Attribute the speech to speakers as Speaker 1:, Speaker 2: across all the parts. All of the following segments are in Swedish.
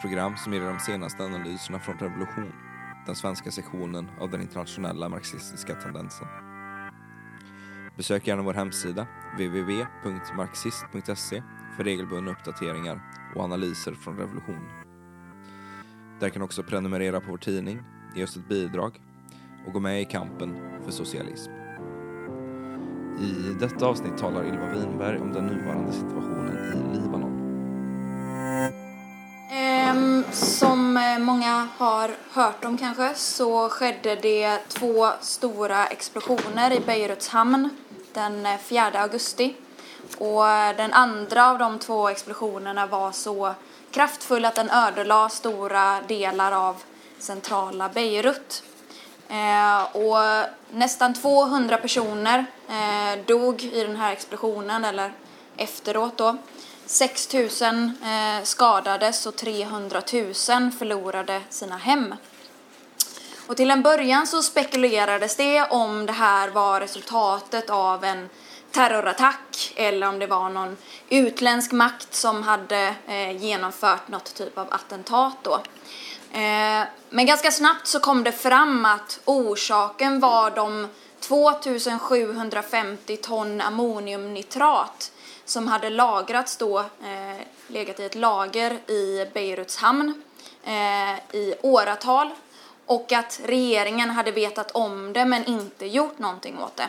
Speaker 1: program som ger de senaste analyserna från Revolution, den svenska sektionen av den internationella marxistiska tendensen. Besök gärna vår hemsida, www.marxist.se, för regelbundna uppdateringar och analyser från Revolution. Där kan du också prenumerera på vår tidning, ge oss ett bidrag och gå med i kampen för socialism. I detta avsnitt talar Ylva Winberg om den nuvarande situationen i Libanon
Speaker 2: som eh, många har hört om kanske så skedde det två stora explosioner i Beiruts hamn den eh, 4 augusti. Och eh, den andra av de två explosionerna var så kraftfull att den ödelade stora delar av centrala Beirut. Och nästan 200 personer dog i den här explosionen, eller efteråt då. 6 000 eh, skadades och 300 000 förlorade sina hem. Och till en början så spekulerades det om det här var resultatet av en terrorattack eller om det var någon utländsk makt som hade eh, genomfört något typ av attentat då. Eh, men ganska snabbt så kom det fram att orsaken var de 2750 ton ammoniumnitrat som hade lagrats då, eh, legat i ett lager i Beiruts hamn eh, i åratal och att regeringen hade vetat om det men inte gjort någonting åt det.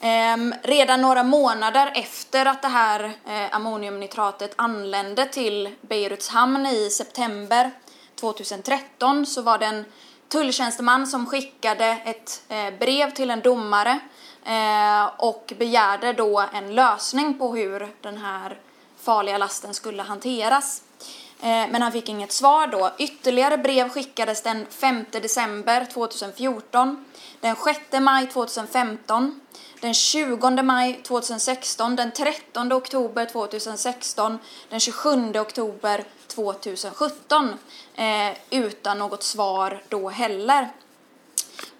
Speaker 2: Ehm, redan några månader efter att det här eh, ammoniumnitratet anlände till Beiruts hamn i september 2013 så var det en tulltjänsteman som skickade ett eh, brev till en domare Eh, och begärde då en lösning på hur den här farliga lasten skulle hanteras. Eh, men han fick inget svar då. Ytterligare brev skickades den 5 december 2014, den 6 maj 2015, den 20 maj 2016, den 13 oktober 2016, den 27 oktober 2017 eh, utan något svar då heller.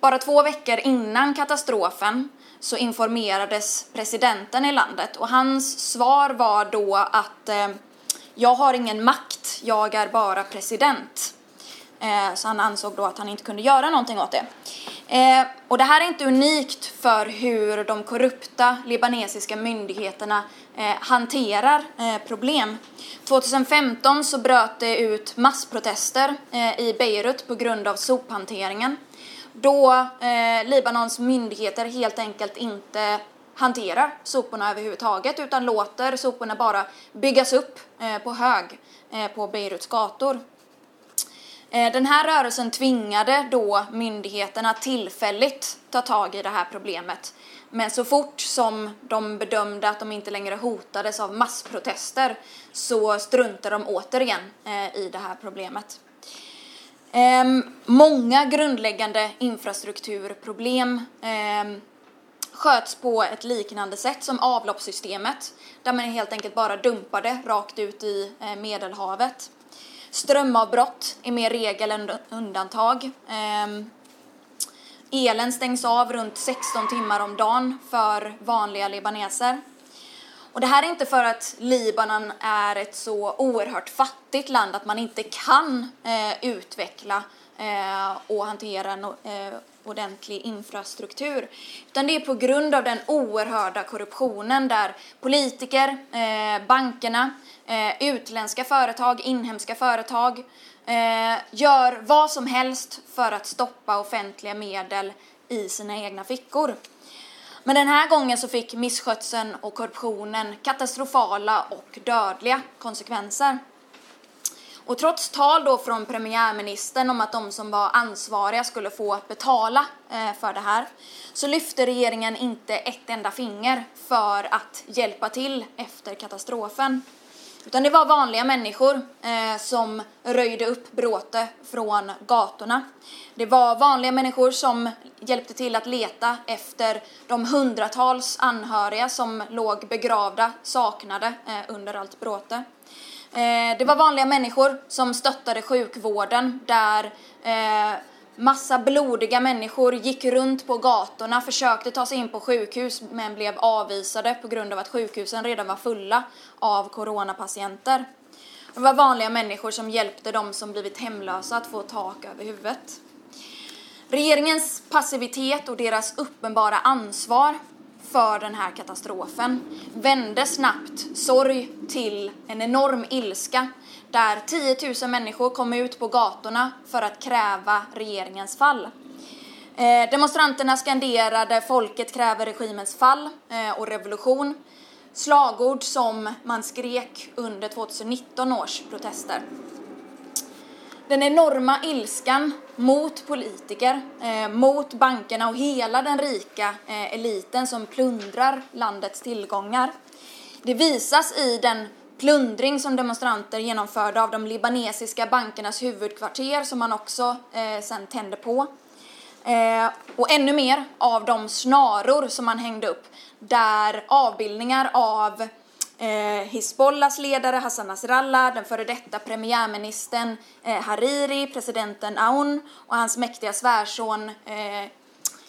Speaker 2: Bara två veckor innan katastrofen så informerades presidenten i landet och hans svar var då att eh, jag har ingen makt, jag är bara president. Eh, så han ansåg då att han inte kunde göra någonting åt det. Eh, och det här är inte unikt för hur de korrupta libanesiska myndigheterna eh, hanterar eh, problem. 2015 så bröt det ut massprotester eh, i Beirut på grund av sophanteringen. Då eh, Libanons myndigheter helt enkelt inte hanterar soporna överhuvudtaget utan låter soporna bara byggas upp eh, på hög eh, på Beiruts gator. Den här rörelsen tvingade då myndigheterna tillfälligt ta tag i det här problemet. Men så fort som de bedömde att de inte längre hotades av massprotester så struntade de återigen i det här problemet. Ehm, många grundläggande infrastrukturproblem ehm, sköts på ett liknande sätt som avloppssystemet där man helt enkelt bara dumpade rakt ut i eh, Medelhavet. Strömavbrott är mer regel än undantag. Ehm, elen stängs av runt 16 timmar om dagen för vanliga libaneser. Och det här är inte för att Libanon är ett så oerhört fattigt land att man inte kan eh, utveckla eh, och hantera en eh, ordentlig infrastruktur. Utan det är på grund av den oerhörda korruptionen där politiker, eh, bankerna, eh, utländska företag, inhemska företag eh, gör vad som helst för att stoppa offentliga medel i sina egna fickor. Men den här gången så fick misskötseln och korruptionen katastrofala och dödliga konsekvenser. Och trots tal då från premiärministern om att de som var ansvariga skulle få betala eh, för det här så lyfte regeringen inte ett enda finger för att hjälpa till efter katastrofen. Utan det var vanliga människor eh, som röjde upp bråte från gatorna. Det var vanliga människor som hjälpte till att leta efter de hundratals anhöriga som låg begravda, saknade eh, under allt bråte. Eh, det var vanliga människor som stöttade sjukvården där eh, Massa blodiga människor gick runt på gatorna, försökte ta sig in på sjukhus men blev avvisade på grund av att sjukhusen redan var fulla av coronapatienter. Det var vanliga människor som hjälpte de som blivit hemlösa att få tak över huvudet. Regeringens passivitet och deras uppenbara ansvar för den här katastrofen vände snabbt sorg till en enorm ilska där 10 000 människor kom ut på gatorna för att kräva regeringens fall. Eh, demonstranterna skanderade folket kräver regimens fall eh, och revolution. Slagord som man skrek under 2019 års protester. Den enorma ilskan mot politiker, eh, mot bankerna och hela den rika eh, eliten som plundrar landets tillgångar. Det visas i den plundring som demonstranter genomförde av de libanesiska bankernas huvudkvarter som man också eh, sen tände på. Eh, och ännu mer av de snaror som man hängde upp där avbildningar av eh, Hizbollahs ledare Hassan Nasrallah, den före detta premiärministern eh, Hariri, presidenten Aoun och hans mäktiga svärson eh,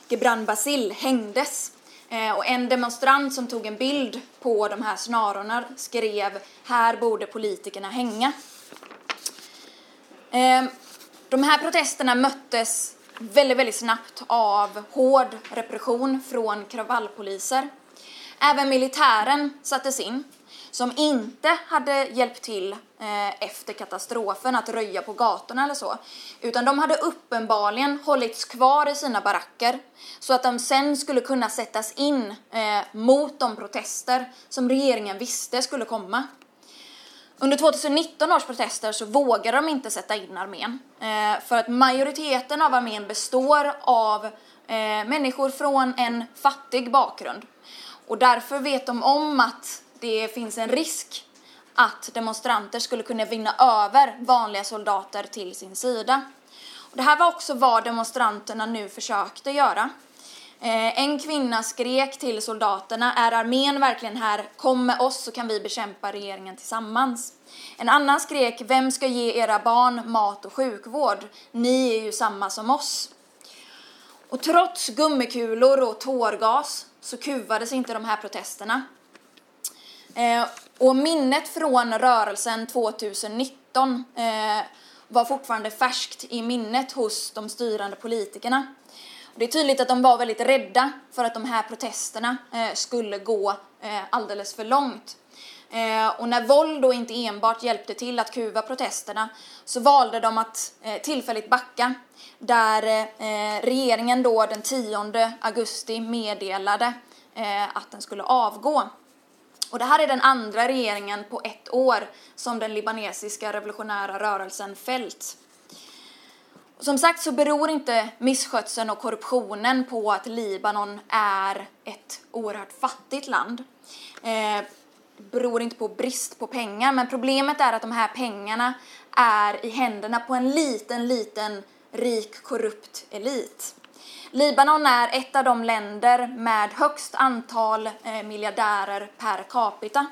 Speaker 2: Gebran Basil hängdes. Eh, och en demonstrant som tog en bild på de här snarorna skrev här borde politikerna hänga. Ehm, de här protesterna möttes väldigt, väldigt snabbt av hård repression från kravallpoliser. Även militären sattes in, som inte hade hjälpt till Eh, efter katastrofen att röja på gatorna eller så, utan de hade uppenbarligen hållits kvar i sina baracker så att de sen skulle kunna sättas in eh, mot de protester som regeringen visste skulle komma. Under 2019 års protester så vågade de inte sätta in armén eh, för att majoriteten av armén består av människor från en fattig bakgrund och därför vet de om att det finns en risk att demonstranter skulle kunna vinna över vanliga soldater till sin sida. Och det här var också vad demonstranterna nu försökte göra. Eh, en kvinna skrek till soldaterna, är armén verkligen här? Kom med oss så kan vi bekämpa regeringen tillsammans. En annan skrek, vem ska ge era barn mat och sjukvård? Ni är ju samma som oss. Och trots gummikulor och tårgas så kuvades inte de här protesterna. Eh, och minnet från rörelsen 2019 eh, var fortfarande färskt i minnet hos de styrande politikerna. Och det är tydligt att de var väldigt rädda för att de här protesterna eh, skulle gå eh, alldeles för långt. Eh, och när våld då inte enbart hjälpte till att kuva protesterna så valde de att eh, tillfälligt backa där eh, regeringen då den 10 augusti meddelade eh, att den skulle avgå. Och det här är den andra regeringen på ett år som den libanesiska revolutionära rörelsen fällt. Som sagt så beror inte misskötseln och korruptionen på att Libanon är ett oerhört fattigt land. Eh, beror inte på brist på pengar, men problemet är att de här pengarna är i händerna på en liten, liten rik korrupt elit. Libanon är ett av de länder med högst antal eh, miljardärer per capita.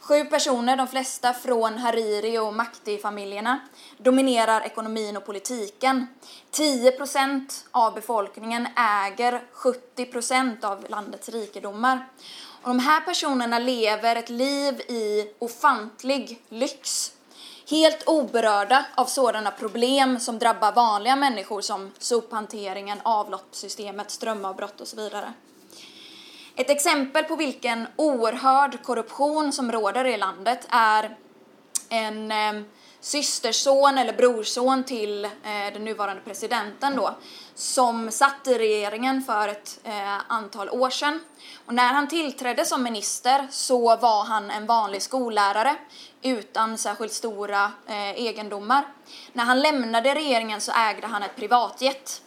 Speaker 2: Sju personer, de flesta från Hariri och Makti-familjerna, dominerar ekonomin och politiken. 10 procent av befolkningen äger 70 procent av landets rikedomar. Och de här personerna lever ett liv i ofantlig lyx. Helt oberörda av sådana problem som drabbar vanliga människor som sophanteringen, avloppssystemet, strömavbrott och så vidare. Ett exempel på vilken oerhörd korruption som råder i landet är en eh, systerson eller brorson till eh, den nuvarande presidenten då, som satt i regeringen för ett eh, antal år sedan. Och när han tillträdde som minister så var han en vanlig skollärare utan särskilt stora eh, egendomar. När han lämnade regeringen så ägde han ett privatjet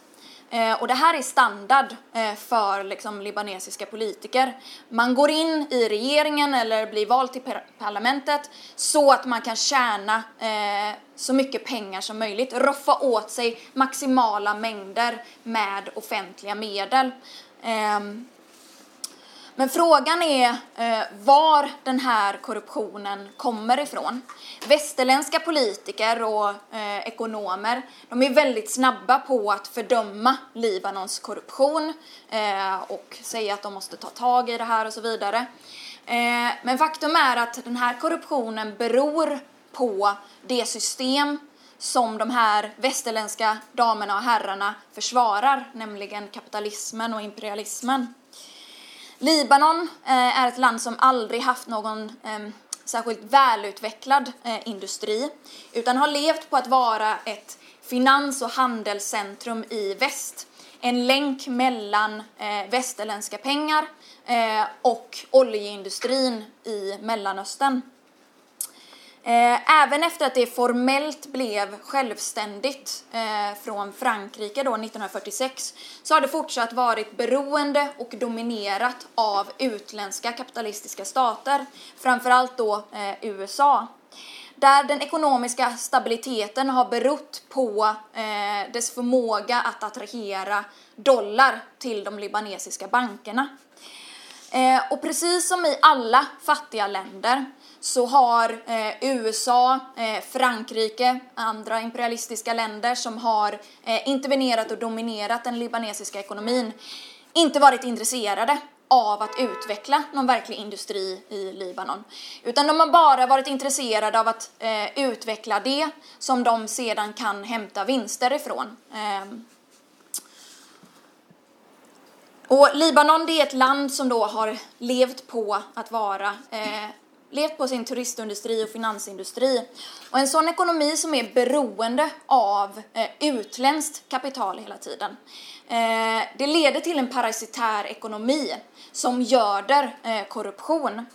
Speaker 2: Eh, och det här är standard eh, för liksom, libanesiska politiker. Man går in i regeringen eller blir vald till parlamentet så att man kan tjäna eh, så mycket pengar som möjligt, roffa åt sig maximala mängder med offentliga medel. Ehm, men frågan är eh, var den här korruptionen kommer ifrån. Västerländska politiker och eh, ekonomer de är väldigt snabba på att fördöma Libanons korruption eh, och säga att de måste ta tag i det här och så vidare. Eh, men faktum är att den här korruptionen beror på det system som de här västerländska damerna och herrarna försvarar, nämligen kapitalismen och imperialismen. Libanon eh, är ett land som aldrig haft någon eh, särskilt välutvecklad eh, industri, utan har levt på att vara ett finans och handelscentrum i väst. En länk mellan eh, västerländska pengar eh, och oljeindustrin i Mellanöstern. Eh, även efter att det formellt blev självständigt eh, från Frankrike då 1946 så har det fortsatt varit beroende och dominerat av utländska kapitalistiska stater, framförallt då eh, USA. Där den ekonomiska stabiliteten har berott på dess förmåga att attrahera dollar till de libanesiska bankerna. Och precis som i alla fattiga länder så har eh, USA, eh, Frankrike, andra imperialistiska länder som har eh, intervenerat och dominerat den libanesiska ekonomin inte varit intresserade av att utveckla någon verklig industri i Libanon. Utan de har bara varit intresserade av att eh, utveckla det som de sedan kan hämta vinster ifrån. Ehm. Och Libanon det är ett land som då har levt på att vara eh, levt på sin turistindustri och finansindustri. Och en sån ekonomi som är beroende av eh, utländskt kapital hela tiden. Eh, det leder till en parasitär ekonomi som göder eh, korruption.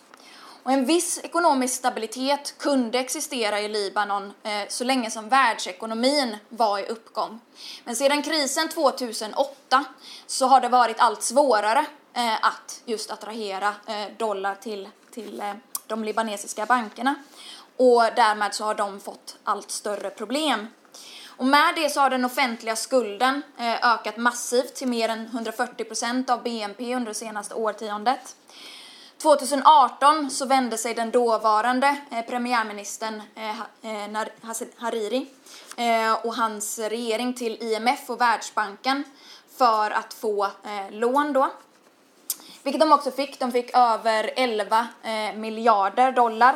Speaker 2: Och en viss ekonomisk stabilitet kunde existera i Libanon eh, så länge som världsekonomin var i uppgång. Men sedan krisen 2008 så har det varit allt svårare eh, att just attrahera eh, dollar till, till eh, de libanesiska bankerna. Och därmed så har de fått allt större problem. Och med det så har den offentliga skulden eh, ökat massivt till mer än 140 procent av BNP under det senaste årtiondet. 2018 så vände sig den dåvarande eh, premiärministern eh, Hariri och hans regering till IMF och Världsbanken för att få lån då vilket de också fick. De fick över 11 eh, miljarder dollar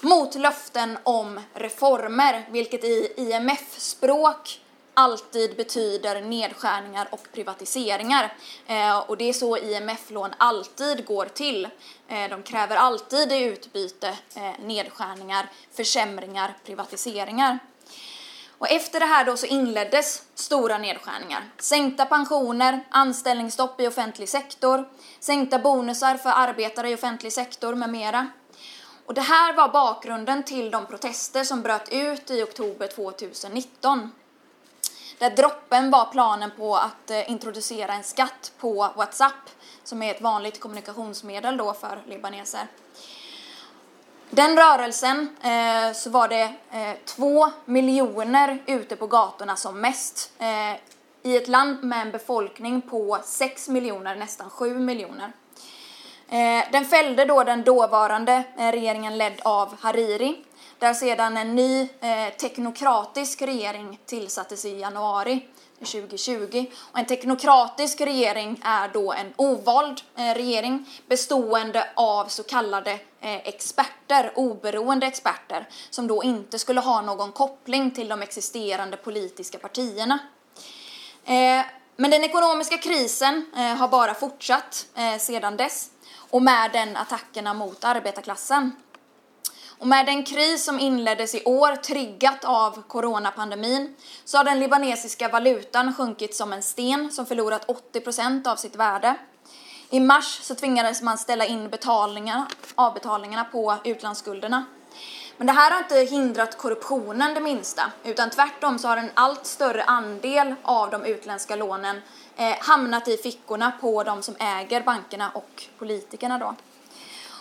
Speaker 2: mot löften om reformer, vilket i IMF-språk alltid betyder nedskärningar och privatiseringar. Eh, och det är så IMF-lån alltid går till. Eh, de kräver alltid i utbyte eh, nedskärningar, försämringar, privatiseringar. Och efter det här då så inleddes stora nedskärningar. Sänkta pensioner, anställningsstopp i offentlig sektor, sänkta bonusar för arbetare i offentlig sektor med mera. Och det här var bakgrunden till de protester som bröt ut i oktober 2019. Där droppen var planen på att eh, introducera en skatt på WhatsApp som är ett vanligt kommunikationsmedel då för libaneser. Den rörelsen eh, så var det eh, två miljoner ute på gatorna som mest. Eh, I ett land med en befolkning på sex miljoner, nästan sju miljoner. Eh, den fällde då den dåvarande eh, regeringen ledd av Hariri där sedan en ny eh, teknokratisk regering tillsattes i januari 2020. Och en teknokratisk regering är då en ovald eh, regering bestående av så kallade eh, experter, oberoende experter, som då inte skulle ha någon koppling till de existerande politiska partierna. Eh, men den ekonomiska krisen har bara fortsatt sedan dess och med den attackerna mot arbetarklassen. Och med den kris som inleddes i år, triggat av coronapandemin, så har den libanesiska valutan sjunkit som en sten som förlorat 80 procent av sitt värde. I mars så tvingades man ställa in betalningarna, avbetalningarna på utlandsskulderna. Men det här har inte hindrat korruptionen det minsta, utan tvärtom så har en allt större andel av de utländska lånen eh, hamnat i fickorna på de som äger bankerna och politikerna då.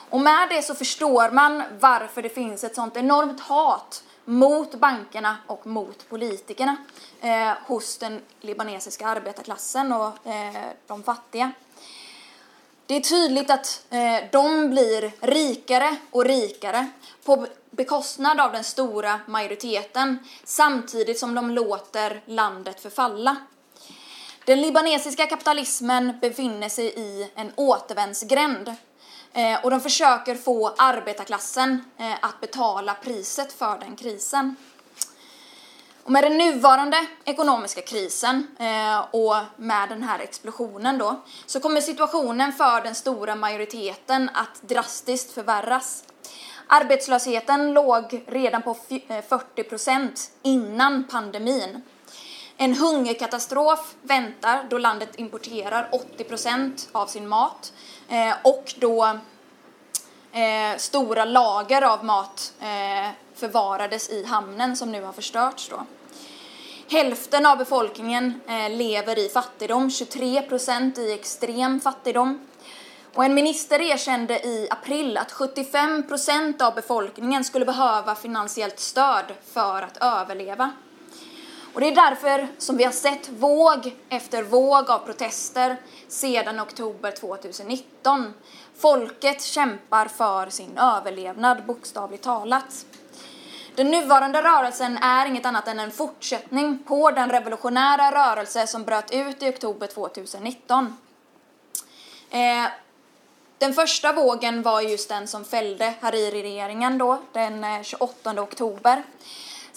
Speaker 2: Och med det så förstår man varför det finns ett sånt enormt hat mot bankerna och mot politikerna eh, hos den libanesiska arbetarklassen och eh, de fattiga. Det är tydligt att eh, de blir rikare och rikare på bekostnad av den stora majoriteten samtidigt som de låter landet förfalla. Den libanesiska kapitalismen befinner sig i en återvändsgränd Eh, och de försöker få arbetarklassen eh, att betala priset för den krisen. Och med den nuvarande ekonomiska krisen eh, och med den här explosionen då så kommer situationen för den stora majoriteten att drastiskt förvärras. Arbetslösheten låg redan på 40 eh, procent innan pandemin. En hungerkatastrof väntar då landet importerar 80 procent av sin mat eh, och då eh, stora lager av mat eh, förvarades i hamnen som nu har förstörts då. Hälften av befolkningen eh, lever i fattigdom, 23 procent i extrem fattigdom. Och en minister erkände i april att 75 procent av befolkningen skulle behöva finansiellt stöd för att överleva. Och det är därför som vi har sett våg efter våg av protester sedan oktober 2019. Folket kämpar för sin överlevnad, bokstavligt talat. Den nuvarande rörelsen är inget annat än en fortsättning på den revolutionära rörelse som bröt ut i oktober 2019. Eh, den första vågen var just den som fällde Hariri-regeringen då, den eh, 28 oktober.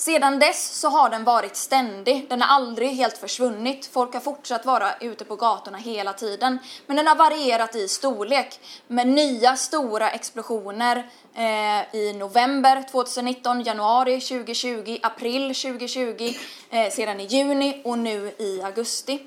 Speaker 2: Sedan dess så har den varit ständig. Den har aldrig helt försvunnit. Folk har fortsatt vara ute på gatorna hela tiden. Men den har varierat i storlek med nya stora explosioner eh, i november 2019, januari 2020, april 2020, eh, sedan i juni och nu i augusti.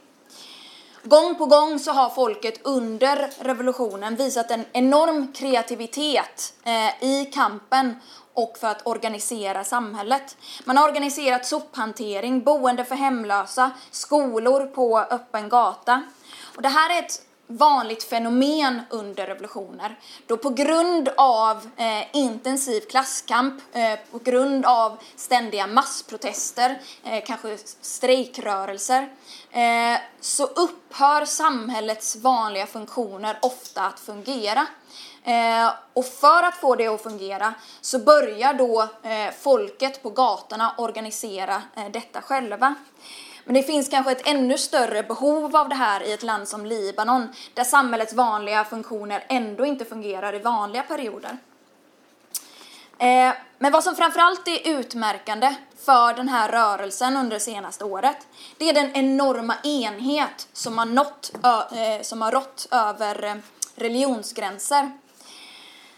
Speaker 2: Gång på gång så har folket under revolutionen visat en enorm kreativitet eh, i kampen och för att organisera samhället. Man har organiserat sophantering, boende för hemlösa, skolor på öppen gata. Och det här är ett vanligt fenomen under revolutioner. Då på grund av eh, intensiv klasskamp, eh, på grund av ständiga massprotester, eh, kanske strejkrörelser, eh, så upphör samhällets vanliga funktioner ofta att fungera. Eh, och för att få det att fungera så börjar då eh, folket på gatorna organisera eh, detta själva. Men det finns kanske ett ännu större behov av det här i ett land som Libanon där samhällets vanliga funktioner ändå inte fungerar i vanliga perioder. Eh, men vad som framförallt är utmärkande för den här rörelsen under det senaste året, det är den enorma enhet som har, nått, eh, som har rått över eh, religionsgränser.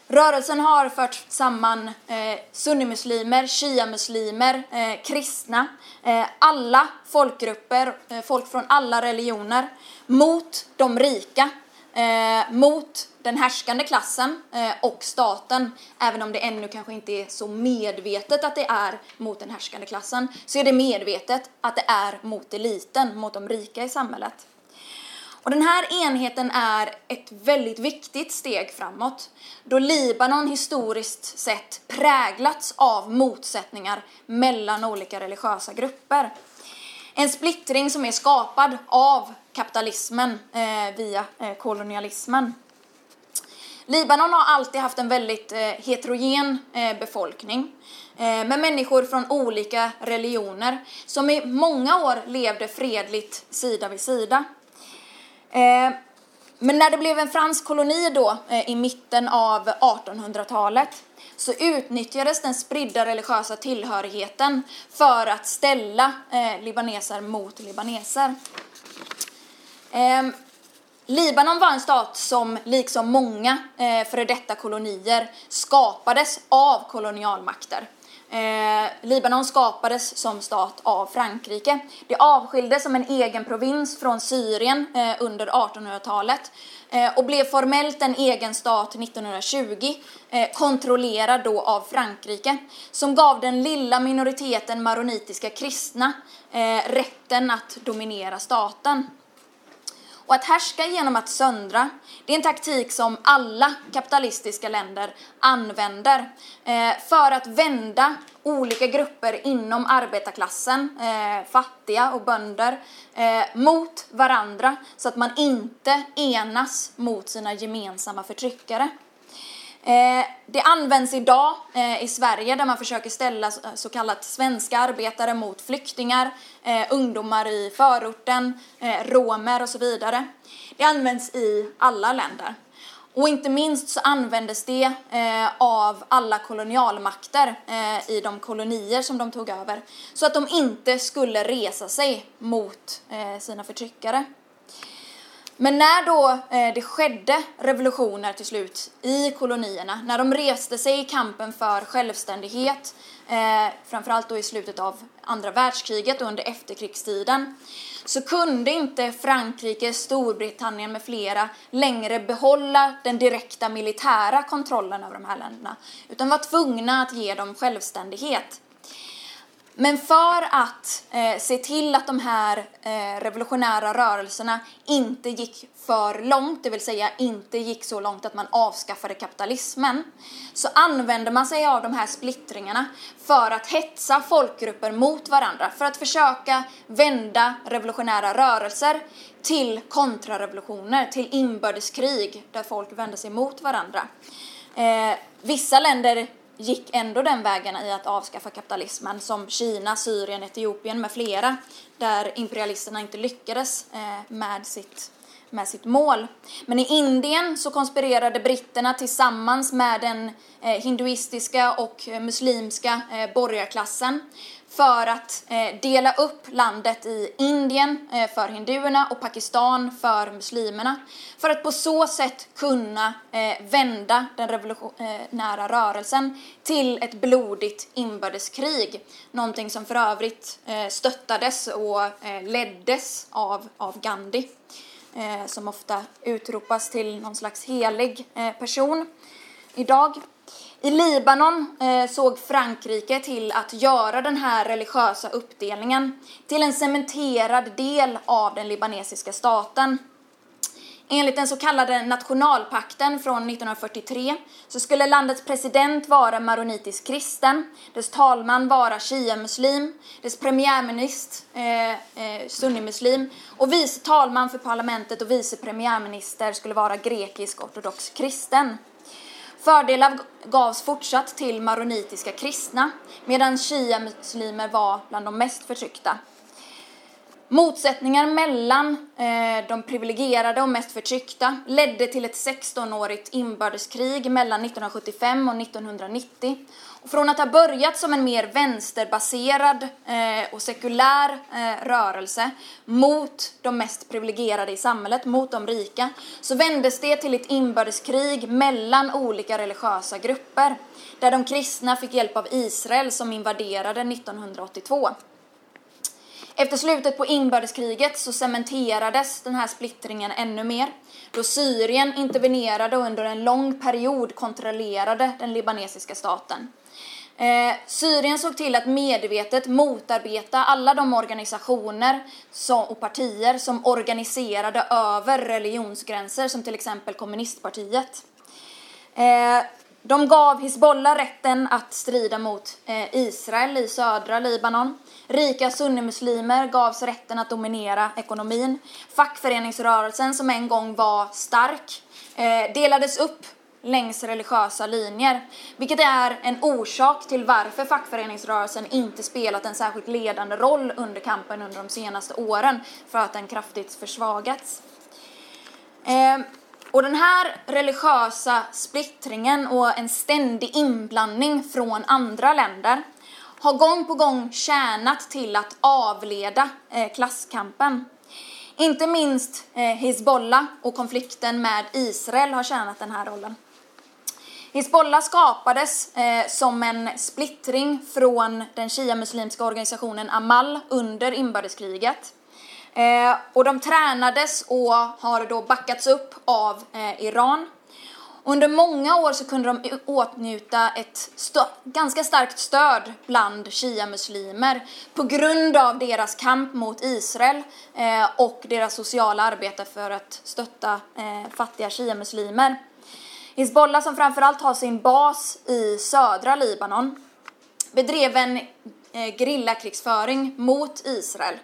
Speaker 2: Rörelsen har fört samman eh, sunnimuslimer, shia-muslimer, eh, kristna, eh, alla folkgrupper, eh, folk från alla religioner, mot de rika, eh, mot den härskande klassen eh, och staten. Även om det ännu kanske inte är så medvetet att det är mot den härskande klassen, så är det medvetet att det är mot eliten, mot de rika i samhället. Och den här enheten är ett väldigt viktigt steg framåt då Libanon historiskt sett präglats av motsättningar mellan olika religiösa grupper. En splittring som är skapad av kapitalismen eh, via eh, kolonialismen. Libanon har alltid haft en väldigt eh, heterogen eh, befolkning eh, med människor från olika religioner som i många år levde fredligt sida vid sida. Eh, men när det blev en fransk koloni då eh, i mitten av 1800-talet så utnyttjades den spridda religiösa tillhörigheten för att ställa eh, libaneser mot libaneser. Ehm, Libanon var en stat som, liksom många före detta kolonier, skapades av kolonialmakter. Eh, Libanon skapades som stat av Frankrike. Det avskildes som en egen provins från Syrien eh, under 1800-talet eh, och blev formellt en egen stat 1920, eh, kontrollerad då av Frankrike, som gav den lilla minoriteten maronitiska kristna eh, rätten att dominera staten. Och att härska genom att söndra, det är en taktik som alla kapitalistiska länder använder eh, för att vända olika grupper inom arbetarklassen, eh, fattiga och bönder, eh, mot varandra så att man inte enas mot sina gemensamma förtryckare. Eh, det används idag eh, i Sverige där man försöker ställa så kallat svenska arbetare mot flyktingar, eh, ungdomar i förorten, romer och så vidare. Det används i alla länder. Och inte minst så användes det av alla kolonialmakter i de kolonier som de tog över. Så att de inte skulle resa sig mot sina förtryckare. Men när då eh, det skedde revolutioner till slut i kolonierna, när de reste sig i kampen för självständighet, eh, framförallt då i slutet av andra världskriget och under efterkrigstiden, så kunde inte Frankrike, Storbritannien med flera längre behålla den direkta militära kontrollen över de här länderna, utan var tvungna att ge dem självständighet. Men för att eh, se till att de här eh, revolutionära rörelserna inte gick för långt, det vill säga inte gick så långt att man avskaffade kapitalismen, så använde man sig av de här splittringarna för att hetsa folkgrupper mot varandra, för att försöka vända revolutionära rörelser till kontrarevolutioner, till inbördeskrig där folk vände sig mot varandra. Eh, vissa länder gick ändå den vägen i att avskaffa kapitalismen som Kina, Syrien, Etiopien med flera där imperialisterna inte lyckades eh, med sitt, med sitt mål. Men i Indien så konspirerade britterna tillsammans med den eh, hinduistiska och eh, muslimska borgarklassen för att eh, dela upp landet i Indien eh, för hinduerna och Pakistan för muslimerna. För att på så sätt kunna eh, vända den revolutionära rörelsen till ett blodigt inbördeskrig. Någonting som för övrigt eh, stöttades och eh, leddes av, av Gandhi. Eh, som ofta utropas till någon slags helig person idag. I Libanon eh, såg Frankrike till att göra den här religiösa uppdelningen till en cementerad del av den libanesiska staten. Enligt den så kallade nationalpakten från 1943 så skulle landets president vara maronitisk kristen, dess talman vara shia-muslim, dess premiärminister eh, eh, sunnimuslim och vice talman för parlamentet och vice premiärminister skulle vara grekisk ortodox kristen. Fördelar gavs fortsatt till maronitiska kristna, medan shia-muslimer var bland de mest förtryckta. Motsättningar mellan eh, de privilegierade och mest förtryckta ledde till ett 16-årigt inbördeskrig mellan 1975 och 1990. Och från att ha börjat som en mer vänsterbaserad eh, och sekulär eh, rörelse mot de mest privilegierade i samhället, mot de rika, så vändes det till ett inbördeskrig mellan olika religiösa grupper, där de kristna fick hjälp av Israel som invaderade 1982. Efter slutet på inbördeskriget så cementerades den här splittringen ännu mer då Syrien intervenerade och under en lång period kontrollerade den libanesiska staten. Eh, Syrien såg till att medvetet motarbeta alla de organisationer som, och partier som organiserade över religionsgränser, som till exempel kommunistpartiet. Eh, de gav Hizbollah rätten att strida mot eh, Israel i södra Libanon. Rika sunnimuslimer gavs rätten att dominera ekonomin. Fackföreningsrörelsen, som en gång var stark, eh, delades upp längs religiösa linjer, vilket är en orsak till varför fackföreningsrörelsen inte spelat en särskilt ledande roll under kampen under de senaste åren, för att den kraftigt försvagats. Ehm, och den här religiösa splittringen och en ständig inblandning från andra länder har gång på gång tjänat till att avleda eh, klasskampen. Inte minst eh, Hizbollah och konflikten med Israel har tjänat den här rollen. Hizbollah skapades eh, som en splittring från den shia-muslimska organisationen Amal under inbördeskriget. Eh, och de tränades och har då backats upp av eh, Iran. Under många år så kunde de åtnjuta ett ganska starkt stöd bland shia-muslimer på grund av deras kamp mot Israel eh, och deras sociala arbete för att stötta eh, fattiga shia-muslimer. Hizbollah som framförallt har sin bas i södra Libanon bedrev en eh, gerillakrigsföring mot Israel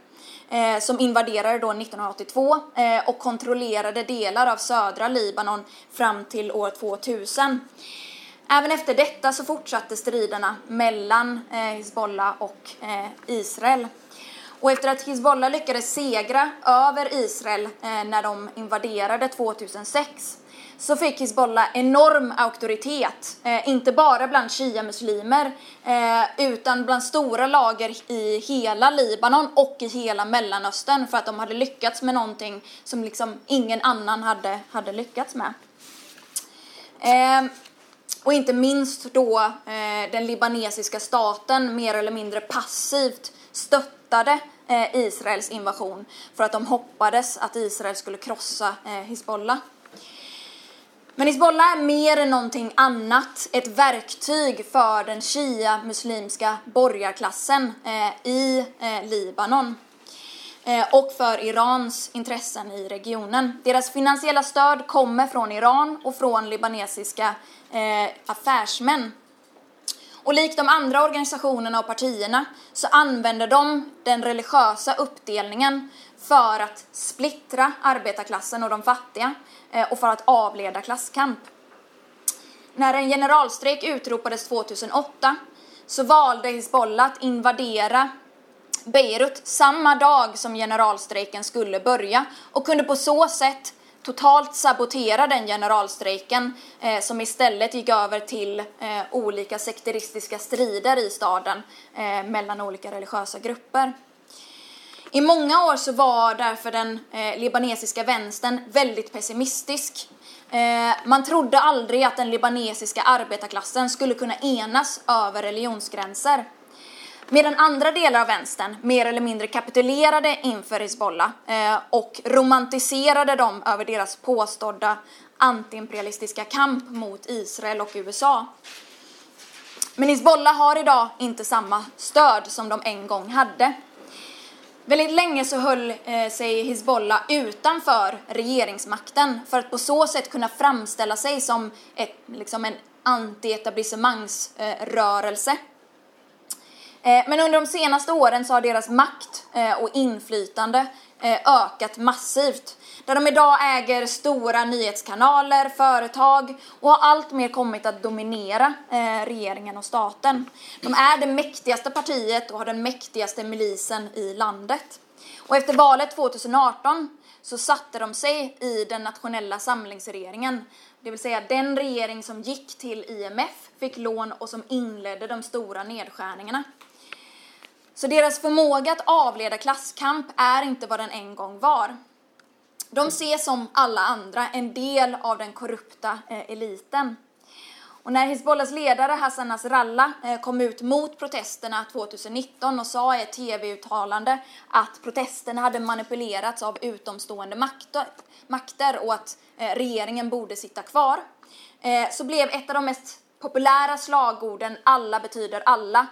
Speaker 2: eh, som invaderade då 1982 eh, och kontrollerade delar av södra Libanon fram till år 2000. Även efter detta så fortsatte striderna mellan eh, Hizbollah och eh, Israel. Och efter att Hizbollah lyckades segra över Israel eh, när de invaderade 2006 så fick Hizbollah enorm auktoritet, eh, inte bara bland shia-muslimer eh, utan bland stora lager i hela Libanon och i hela Mellanöstern för att de hade lyckats med någonting som liksom ingen annan hade, hade lyckats med. Eh, och inte minst då eh, den libanesiska staten mer eller mindre passivt stöttade eh, Israels invasion för att de hoppades att Israel skulle krossa eh, Hizbollah. Men Hizbollah är mer än någonting annat ett verktyg för den shia-muslimska borgarklassen eh, i eh, Libanon eh, och för Irans intressen i regionen. Deras finansiella stöd kommer från Iran och från libanesiska eh, affärsmän. Och likt de andra organisationerna och partierna så använder de den religiösa uppdelningen för att splittra arbetarklassen och de fattiga Eh, och för att avleda klasskamp. När en generalstrejk utropades 2008 så valde Hizbollah att invadera Beirut samma dag som generalstrejken skulle börja och kunde på så sätt totalt sabotera den generalstrejken eh, som istället gick över till eh, olika sekteristiska strider i staden eh, mellan olika religiösa grupper. I många år så var därför den eh, libanesiska vänstern väldigt pessimistisk. Eh, man trodde aldrig att den libanesiska arbetarklassen skulle kunna enas över religionsgränser. Medan andra delar av vänstern mer eller mindre kapitulerade inför Hizbollah eh, och romantiserade dem över deras påstådda antiimperialistiska kamp mot Israel och USA. Men Hizbollah har idag inte samma stöd som de en gång hade. Väldigt länge så höll eh, sig Hizbollah utanför regeringsmakten för att på så sätt kunna framställa sig som ett, liksom en anti-etablissemangsrörelse. Eh, eh, men under de senaste åren så har deras makt eh, och inflytande eh, ökat massivt. Där de idag äger stora nyhetskanaler, företag och har alltmer kommit att dominera eh, regeringen och staten. De är det mäktigaste partiet och har den mäktigaste milisen i landet. Och efter valet 2018 så satte de sig i den nationella samlingsregeringen. Det vill säga den regering som gick till IMF, fick lån och som inledde de stora nedskärningarna. Så deras förmåga att avleda klasskamp är inte vad den en gång var. De ses som alla andra en del av den korrupta eh, eliten. Och när Hizbollahs ledare Hassan Nasrallah eh, kom ut mot protesterna 2019 och sa i ett tv-uttalande att protesterna hade manipulerats av utomstående makter och att eh, regeringen borde sitta kvar, så blev ett av de mest populära slagorden alla betyder alla.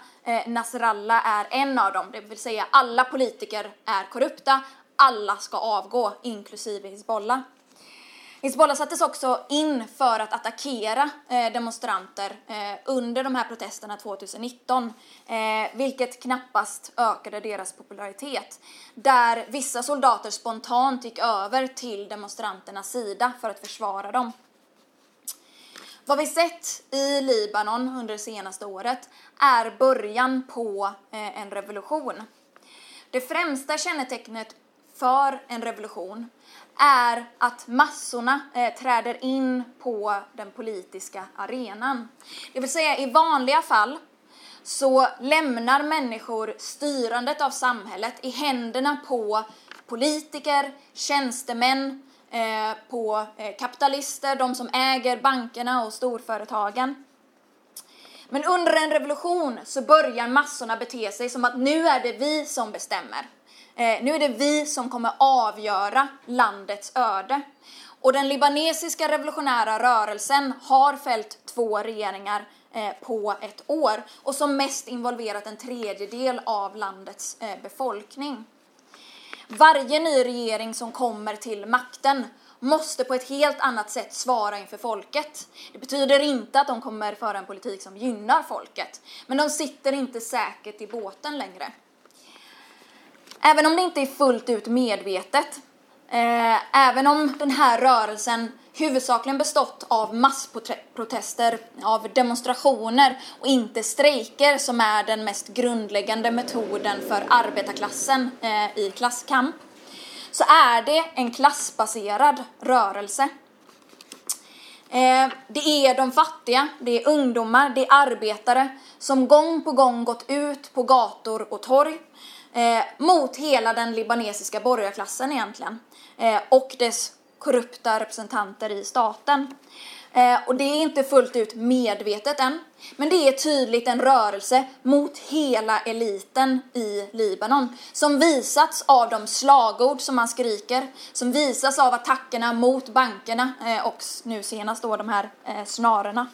Speaker 2: Nasrallah är en av dem, det vill säga alla politiker är korrupta, alla ska avgå, inklusive Hizbollah. Hizbollah sattes också in för att attackera eh, demonstranter eh, under de här protesterna 2019, eh, vilket knappast ökade deras popularitet. Där vissa soldater spontant gick över till demonstranternas sida för att försvara dem. Vad vi sett i Libanon under det senaste året är början på eh, en revolution. Det främsta kännetecknet för en revolution är att massorna eh, träder in på den politiska arenan. Det vill säga i vanliga fall så lämnar människor styrandet av samhället i händerna på politiker, tjänstemän, Eh, på eh, kapitalister, de som äger bankerna och storföretagen. Men under en revolution så börjar massorna bete sig som att nu är det vi som bestämmer. Eh, nu är det vi som kommer avgöra landets öde. Och den libanesiska revolutionära rörelsen har fällt två regeringar eh, på ett år och som mest involverat en tredjedel av landets eh, befolkning. Varje ny regering som kommer till makten måste på ett helt annat sätt svara inför folket. Det betyder inte att de kommer föra en politik som gynnar folket, men de sitter inte säkert i båten längre. Även om det inte är fullt ut medvetet, eh, även om den här rörelsen huvudsakligen bestått av massprotester, av demonstrationer och inte strejker som är den mest grundläggande metoden för arbetarklassen eh, i klasskamp, så är det en klassbaserad rörelse. Eh, det är de fattiga, det är ungdomar, det är arbetare som gång på gång gått ut på gator och torg eh, mot hela den libanesiska borgarklassen egentligen. Eh, och dess korrupta representanter i staten. Eh, och det är inte fullt ut medvetet än, men det är tydligt en rörelse mot hela eliten i Libanon. Som visats av de slagord som man skriker, som visas av attackerna mot bankerna. Eh, och nu senast då de här eh, snarorna.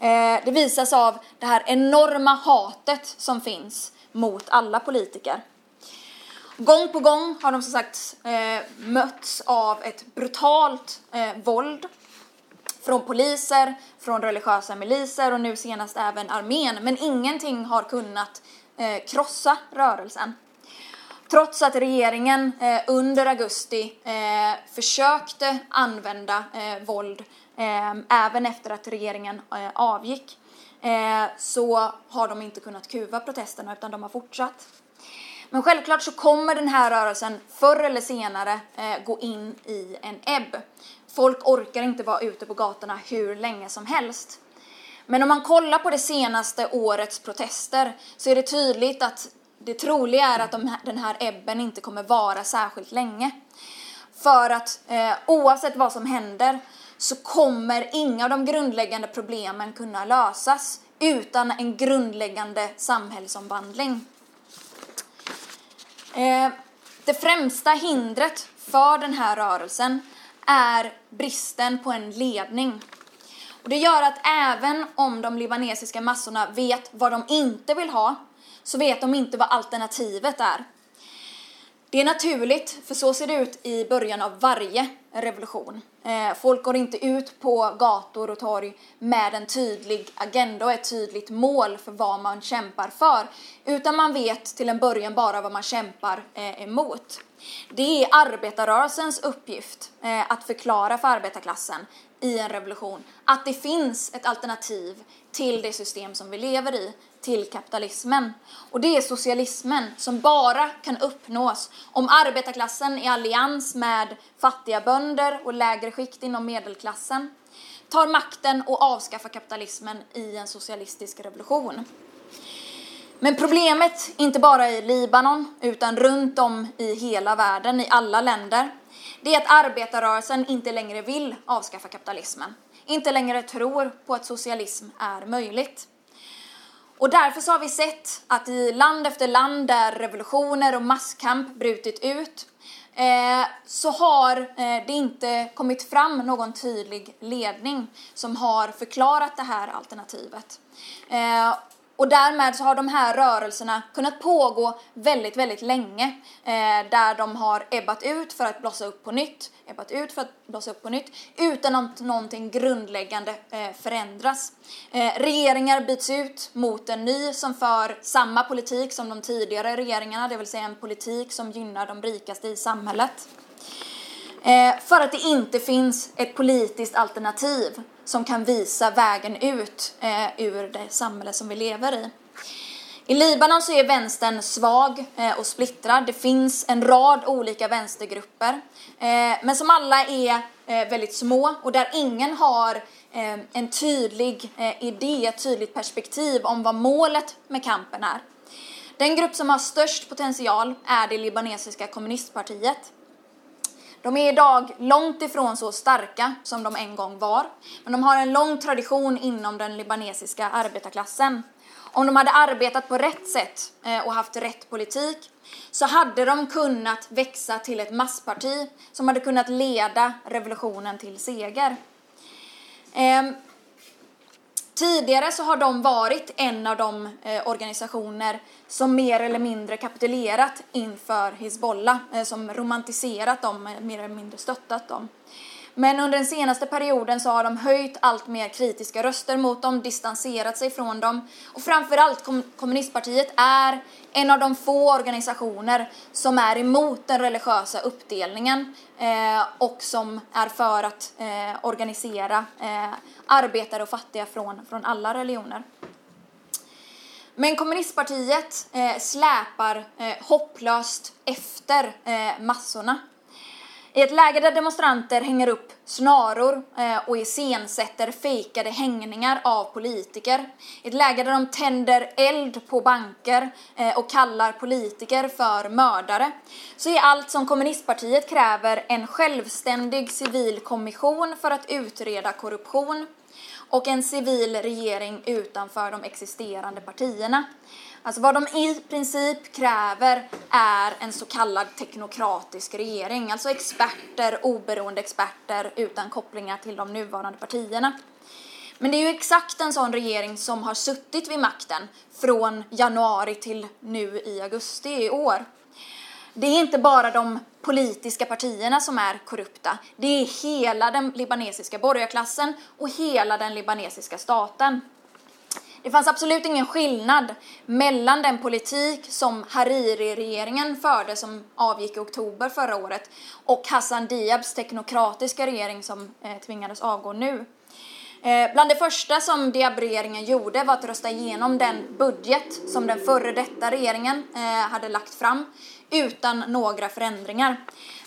Speaker 2: Eh, det visas av det här enorma hatet som finns mot alla politiker. Gång på gång har de som sagt eh, mötts av ett brutalt eh, våld från poliser, från religiösa miliser och nu senast även armén. Men ingenting har kunnat eh, krossa rörelsen. Trots att regeringen eh, under augusti eh, försökte använda eh, våld eh, även efter att regeringen eh, avgick, eh, så har de inte kunnat kuva protesterna utan de har fortsatt. Men självklart så kommer den här rörelsen förr eller senare eh, gå in i en ebb. Folk orkar inte vara ute på gatorna hur länge som helst. Men om man kollar på det senaste årets protester så är det tydligt att det troliga är att de, den här ebben inte kommer vara särskilt länge. För att eh, oavsett vad som händer så kommer inga av de grundläggande problemen kunna lösas utan en grundläggande samhällsomvandling. Eh, det främsta hindret för den här rörelsen är bristen på en ledning. Och det gör att även om de libanesiska massorna vet vad de inte vill ha, så vet de inte vad alternativet är. Det är naturligt, för så ser det ut i början av varje revolution. Eh, folk går inte ut på gator och torg med en tydlig agenda och ett tydligt mål för vad man kämpar för, utan man vet till en början bara vad man kämpar eh, emot. Det är arbetarrörelsens uppgift eh, att förklara för arbetarklassen i en revolution att det finns ett alternativ till det system som vi lever i, till kapitalismen. Och det är socialismen som bara kan uppnås om arbetarklassen i allians med fattiga bönder och lägre skikt inom medelklassen tar makten och avskaffar kapitalismen i en socialistisk revolution. Men problemet, inte bara i Libanon, utan runt om i hela världen, i alla länder, det är att arbetarrörelsen inte längre vill avskaffa kapitalismen. Inte längre tror på att socialism är möjligt. Och därför så har vi sett att i land efter land där revolutioner och masskamp brutit ut eh, så har eh, det inte kommit fram någon tydlig ledning som har förklarat det här alternativet. Eh, och därmed så har de här rörelserna kunnat pågå väldigt, väldigt länge. Eh, där de har ebbat ut för att blossa upp på nytt, ebbat ut för att blossa upp på nytt, utan att någonting grundläggande eh, förändras. Eh, regeringar byts ut mot en ny som för samma politik som de tidigare regeringarna, det vill säga en politik som gynnar de rikaste i samhället. Eh, för att det inte finns ett politiskt alternativ som kan visa vägen ut eh, ur det samhälle som vi lever i. I Libanon så är vänstern svag eh, och splittrad. Det finns en rad olika vänstergrupper, eh, men som alla är eh, väldigt små och där ingen har eh, en tydlig eh, idé, ett tydligt perspektiv om vad målet med kampen är. Den grupp som har störst potential är det libanesiska kommunistpartiet. De är idag långt ifrån så starka som de en gång var, men de har en lång tradition inom den libanesiska arbetarklassen. Om de hade arbetat på rätt sätt eh, och haft rätt politik så hade de kunnat växa till ett massparti som hade kunnat leda revolutionen till seger. Ehm, Tidigare så har de varit en av de eh, organisationer som mer eller mindre kapitulerat inför Hizbollah, eh, som romantiserat dem, eh, mer eller mindre stöttat dem. Men under den senaste perioden så har de höjt allt mer kritiska röster mot dem, distanserat sig från dem. Och framförallt kom kommunistpartiet är en av de få organisationer som är emot den religiösa uppdelningen eh, och som är för att eh, organisera eh, arbetare och fattiga från, från alla religioner. Men kommunistpartiet eh, släpar eh, hopplöst efter eh, massorna. I ett läge där demonstranter hänger upp snaror eh, och iscensätter fejkade hängningar av politiker, i ett läge där de tänder eld på banker eh, och kallar politiker för mördare, så är allt som kommunistpartiet kräver en självständig civil kommission för att utreda korruption och en civil regering utanför de existerande partierna. Alltså vad de i princip kräver är en så kallad teknokratisk regering, alltså experter, oberoende experter utan kopplingar till de nuvarande partierna. Men det är ju exakt en sån regering som har suttit vid makten från januari till nu i augusti i år. Det är inte bara de politiska partierna som är korrupta. Det är hela den libanesiska borgarklassen och hela den libanesiska staten. Det fanns absolut ingen skillnad mellan den politik som Hariri-regeringen förde som avgick i oktober förra året och Hassan Diabs teknokratiska regering som eh, tvingades avgå nu. Eh, bland det första som Diab-regeringen gjorde var att rösta igenom den budget som den före detta regeringen eh, hade lagt fram utan några förändringar.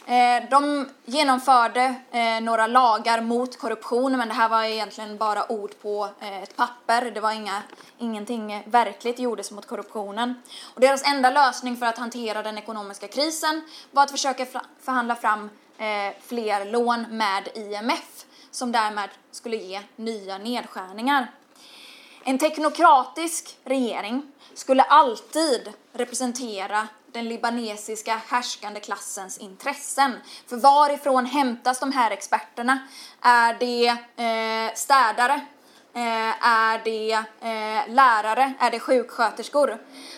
Speaker 2: Eh, de genomförde eh, några lagar mot korruption, men det här var egentligen bara ord på eh, ett papper. Det var inga, ingenting verkligt gjordes mot korruptionen. Och deras enda lösning för att hantera den ekonomiska krisen var att försöka förhandla fram fler lån med IMF, som därmed skulle ge nya nedskärningar. En teknokratisk regering skulle alltid representera den libanesiska härskande klassens intressen. För varifrån hämtas de här experterna? Är det eh, städare? Eh, är det eh, lärare? Är det sjuksköterskor?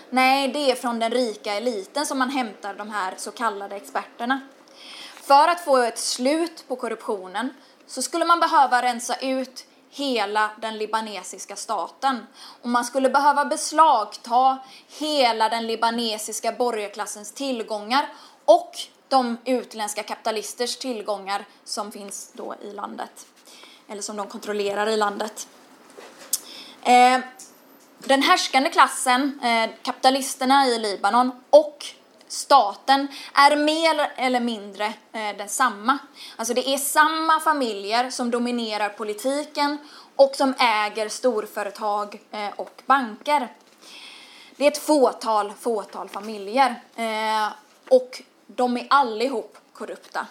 Speaker 2: Nej, det är från den rika eliten som man hämtar de här så kallade experterna. För att få ett slut på korruptionen så skulle man behöva rensa ut hela den libanesiska staten. Och man skulle behöva beslagta hela den libanesiska borgarklassens tillgångar och de utländska kapitalisters tillgångar som finns då i landet. Eller som de kontrollerar i landet. Eh, den härskande klassen, eh, kapitalisterna i Libanon och staten är mer eller mindre eh, densamma. Alltså det är samma familjer som dominerar politiken och som äger storföretag eh, och banker. Det är ett fåtal, fåtal familjer eh, och de är allihop korrupta.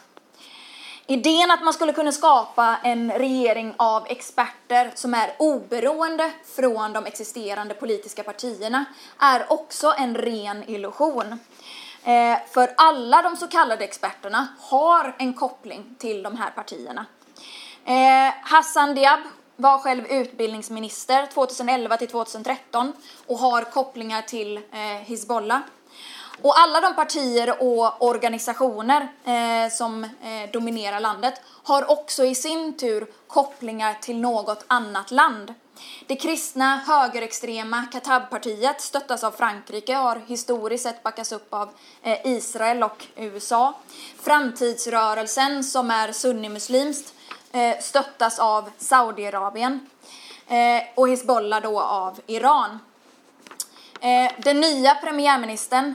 Speaker 2: Idén att man skulle kunna skapa en regering av experter som är oberoende från de existerande politiska partierna är också en ren illusion. Eh, för alla de så kallade experterna har en koppling till de här partierna. Eh, Hassan Diab var själv utbildningsminister 2011 till 2013 och har kopplingar till eh, Hizbollah. Och alla de partier och organisationer eh, som eh, dominerar landet har också i sin tur kopplingar till något annat land. Det kristna högerextrema Katab-partiet stöttas av Frankrike och har historiskt sett backats upp av eh, Israel och USA. Framtidsrörelsen, som är sunnimuslimskt, eh, stöttas av Saudiarabien eh, och Hizbollah då av Iran. Den nya premiärministern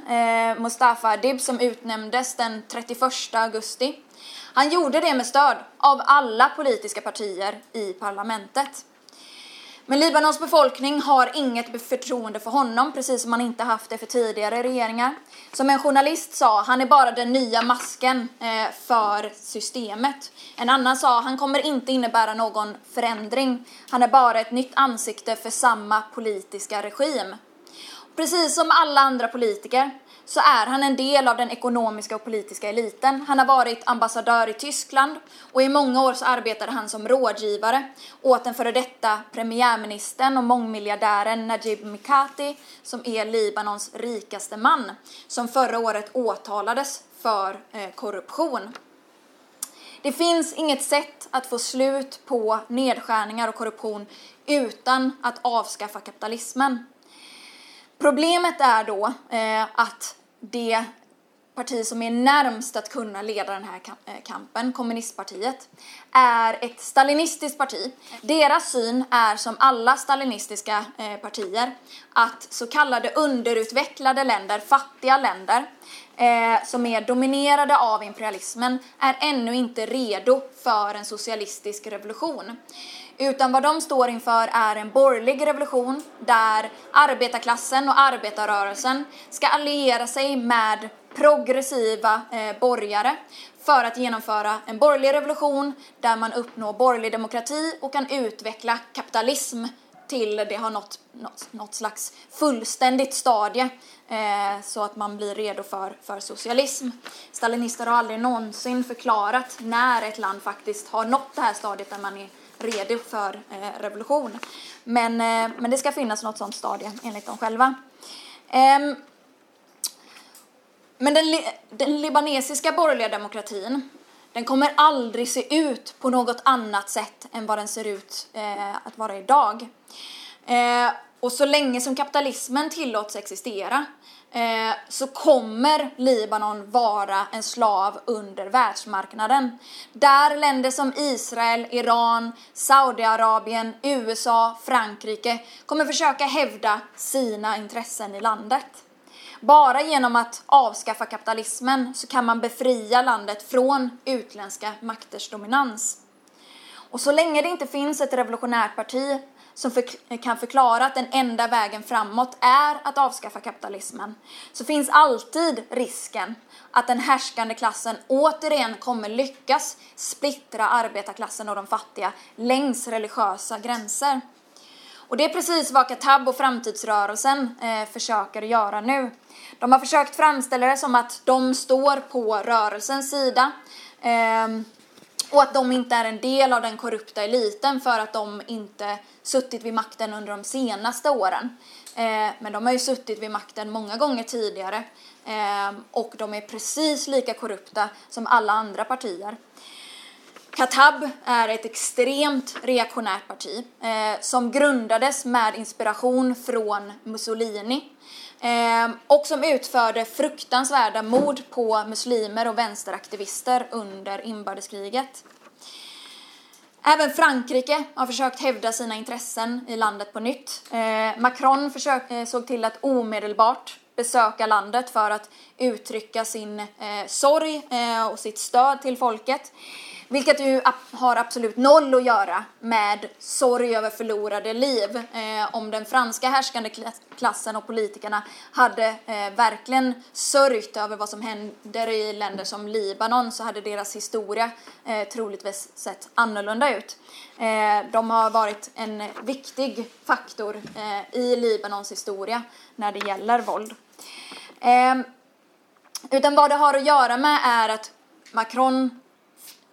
Speaker 2: Mustafa Adib som utnämndes den 31 augusti han gjorde det med stöd av alla politiska partier i parlamentet. Men Libanons befolkning har inget förtroende för honom, precis som man inte haft det för tidigare regeringar. Som en journalist sa, han är bara den nya masken eh, för systemet. En annan sa, han kommer inte innebära någon förändring. Han är bara ett nytt ansikte för samma politiska regim. Precis som alla andra politiker så är han en del av den ekonomiska och politiska eliten. Han har varit ambassadör i Tyskland och i många år så arbetade han som rådgivare åt den före detta premiärministern och mångmiljardären Najib Mikati som är Libanons rikaste man som förra året åtalades för eh, korruption. Det finns inget sätt att få slut på nedskärningar och korruption utan att avskaffa kapitalismen. Problemet är då eh, att det parti som är närmst att kunna leda den här eh, kampen, kommunistpartiet, är ett stalinistiskt parti. Deras syn är som alla stalinistiska eh, partier att så kallade underutvecklade länder, fattiga länder, eh, som är dominerade av imperialismen är ännu inte redo för en socialistisk revolution. Utan vad de står inför är en borgerlig revolution där arbetarklassen och arbetarrörelsen ska alliera sig med progressiva eh, borgare för att genomföra en borgerlig revolution där man uppnår borgerlig demokrati och kan utveckla kapitalism till det har nått, något, något slags fullständigt stadie eh, så att man blir redo för, för socialism. Stalinister har aldrig någonsin förklarat när ett land faktiskt har nått det här stadiet där man är redo för eh, revolution. Men, eh, men det ska finnas något sådant stadie enligt dem själva. Ehm, men den, den libanesiska borgerliga demokratin den kommer aldrig se ut på något annat sätt än vad den ser ut eh, att vara idag. Eh, och så länge som kapitalismen tillåts existera eh, så kommer Libanon vara en slav under världsmarknaden. Där länder som Israel, Iran, Saudiarabien, USA, Frankrike kommer försöka hävda sina intressen i landet. Bara genom att avskaffa kapitalismen så kan man befria landet från utländska makters dominans. Och så länge det inte finns ett revolutionärt parti som för, kan förklara att den enda vägen framåt är att avskaffa kapitalismen så finns alltid risken att den härskande klassen återigen kommer lyckas splittra arbetarklassen och de fattiga längs religiösa gränser. Och det är precis vad Katab och framtidsrörelsen eh, försöker göra nu. De har försökt framställa det som att de står på rörelsens sida eh, och att de inte är en del av den korrupta eliten för att de inte suttit vid makten under de senaste åren. Eh, men de har ju suttit vid makten många gånger tidigare eh, och de är precis lika korrupta som alla andra partier. Katab är ett extremt reaktionärt parti eh, som grundades med inspiration från Mussolini Ehm, och som utförde fruktansvärda mord på muslimer och vänsteraktivister under inbördeskriget. Även Frankrike har försökt hävda sina intressen i landet på nytt. Ehm, Macron försök, eh, såg till att omedelbart besöka landet för att uttrycka sin eh, sorg eh, och sitt stöd till folket. Vilket ju har absolut noll att göra med sorg över förlorade liv. Eh, om den franska härskande klassen och politikerna hade eh, verkligen sörjt över vad som händer i länder som Libanon så hade deras historia eh, troligtvis sett annorlunda ut. Eh, de har varit en viktig faktor eh, i Libanons historia när det gäller våld. Eh, utan vad det har att göra med är att Macron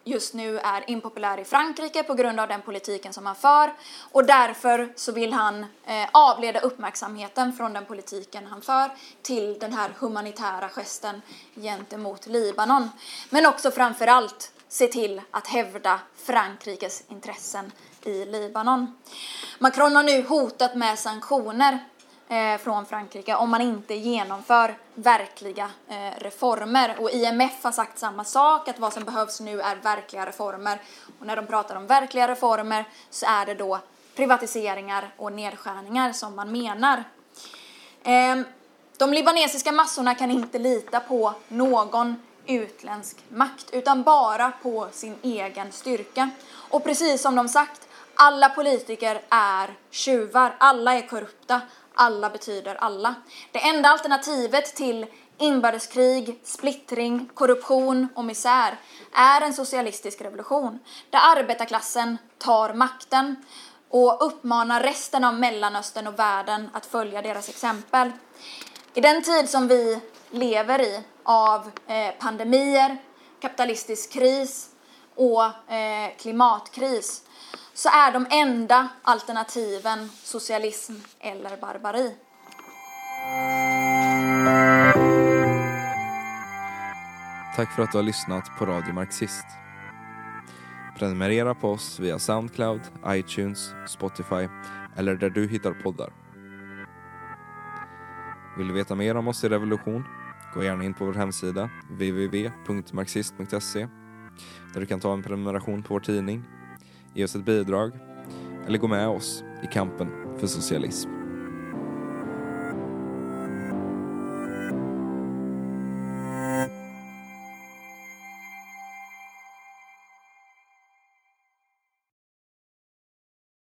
Speaker 2: just nu är impopulär i Frankrike på grund av den politiken som han för och därför så vill han eh, avleda uppmärksamheten från den politiken han för till den här humanitära gesten gentemot Libanon. Men också framförallt se till att hävda Frankrikes intressen i Libanon. Macron har nu hotat med sanktioner Eh, från Frankrike om man inte genomför verkliga eh, reformer. Och IMF har sagt samma sak, att vad som behövs nu är verkliga reformer. Och när de pratar om verkliga reformer så är det då privatiseringar och nedskärningar som man menar. Ehm, de libanesiska massorna kan inte lita på någon utländsk makt utan bara på sin egen styrka. Och precis som de sagt, alla politiker är tjuvar, alla är korrupta, alla betyder alla. Det enda alternativet till inbördeskrig, splittring, korruption och misär är en socialistisk revolution där arbetarklassen tar makten och uppmanar resten av Mellanöstern och världen att följa deras exempel. I den tid som vi lever i av eh, pandemier, kapitalistisk kris och eh, klimatkris så är de enda alternativen socialism eller barbari.
Speaker 1: Tack för att du har lyssnat på Radio Marxist. Prenumerera på oss via Soundcloud, iTunes, Spotify eller där du hittar poddar. Vill du veta mer om oss i Revolution? Gå gärna in på vår hemsida www.marxist.se där du kan ta en prenumeration på vår tidning ge oss ett bidrag eller gå med oss i kampen för socialism.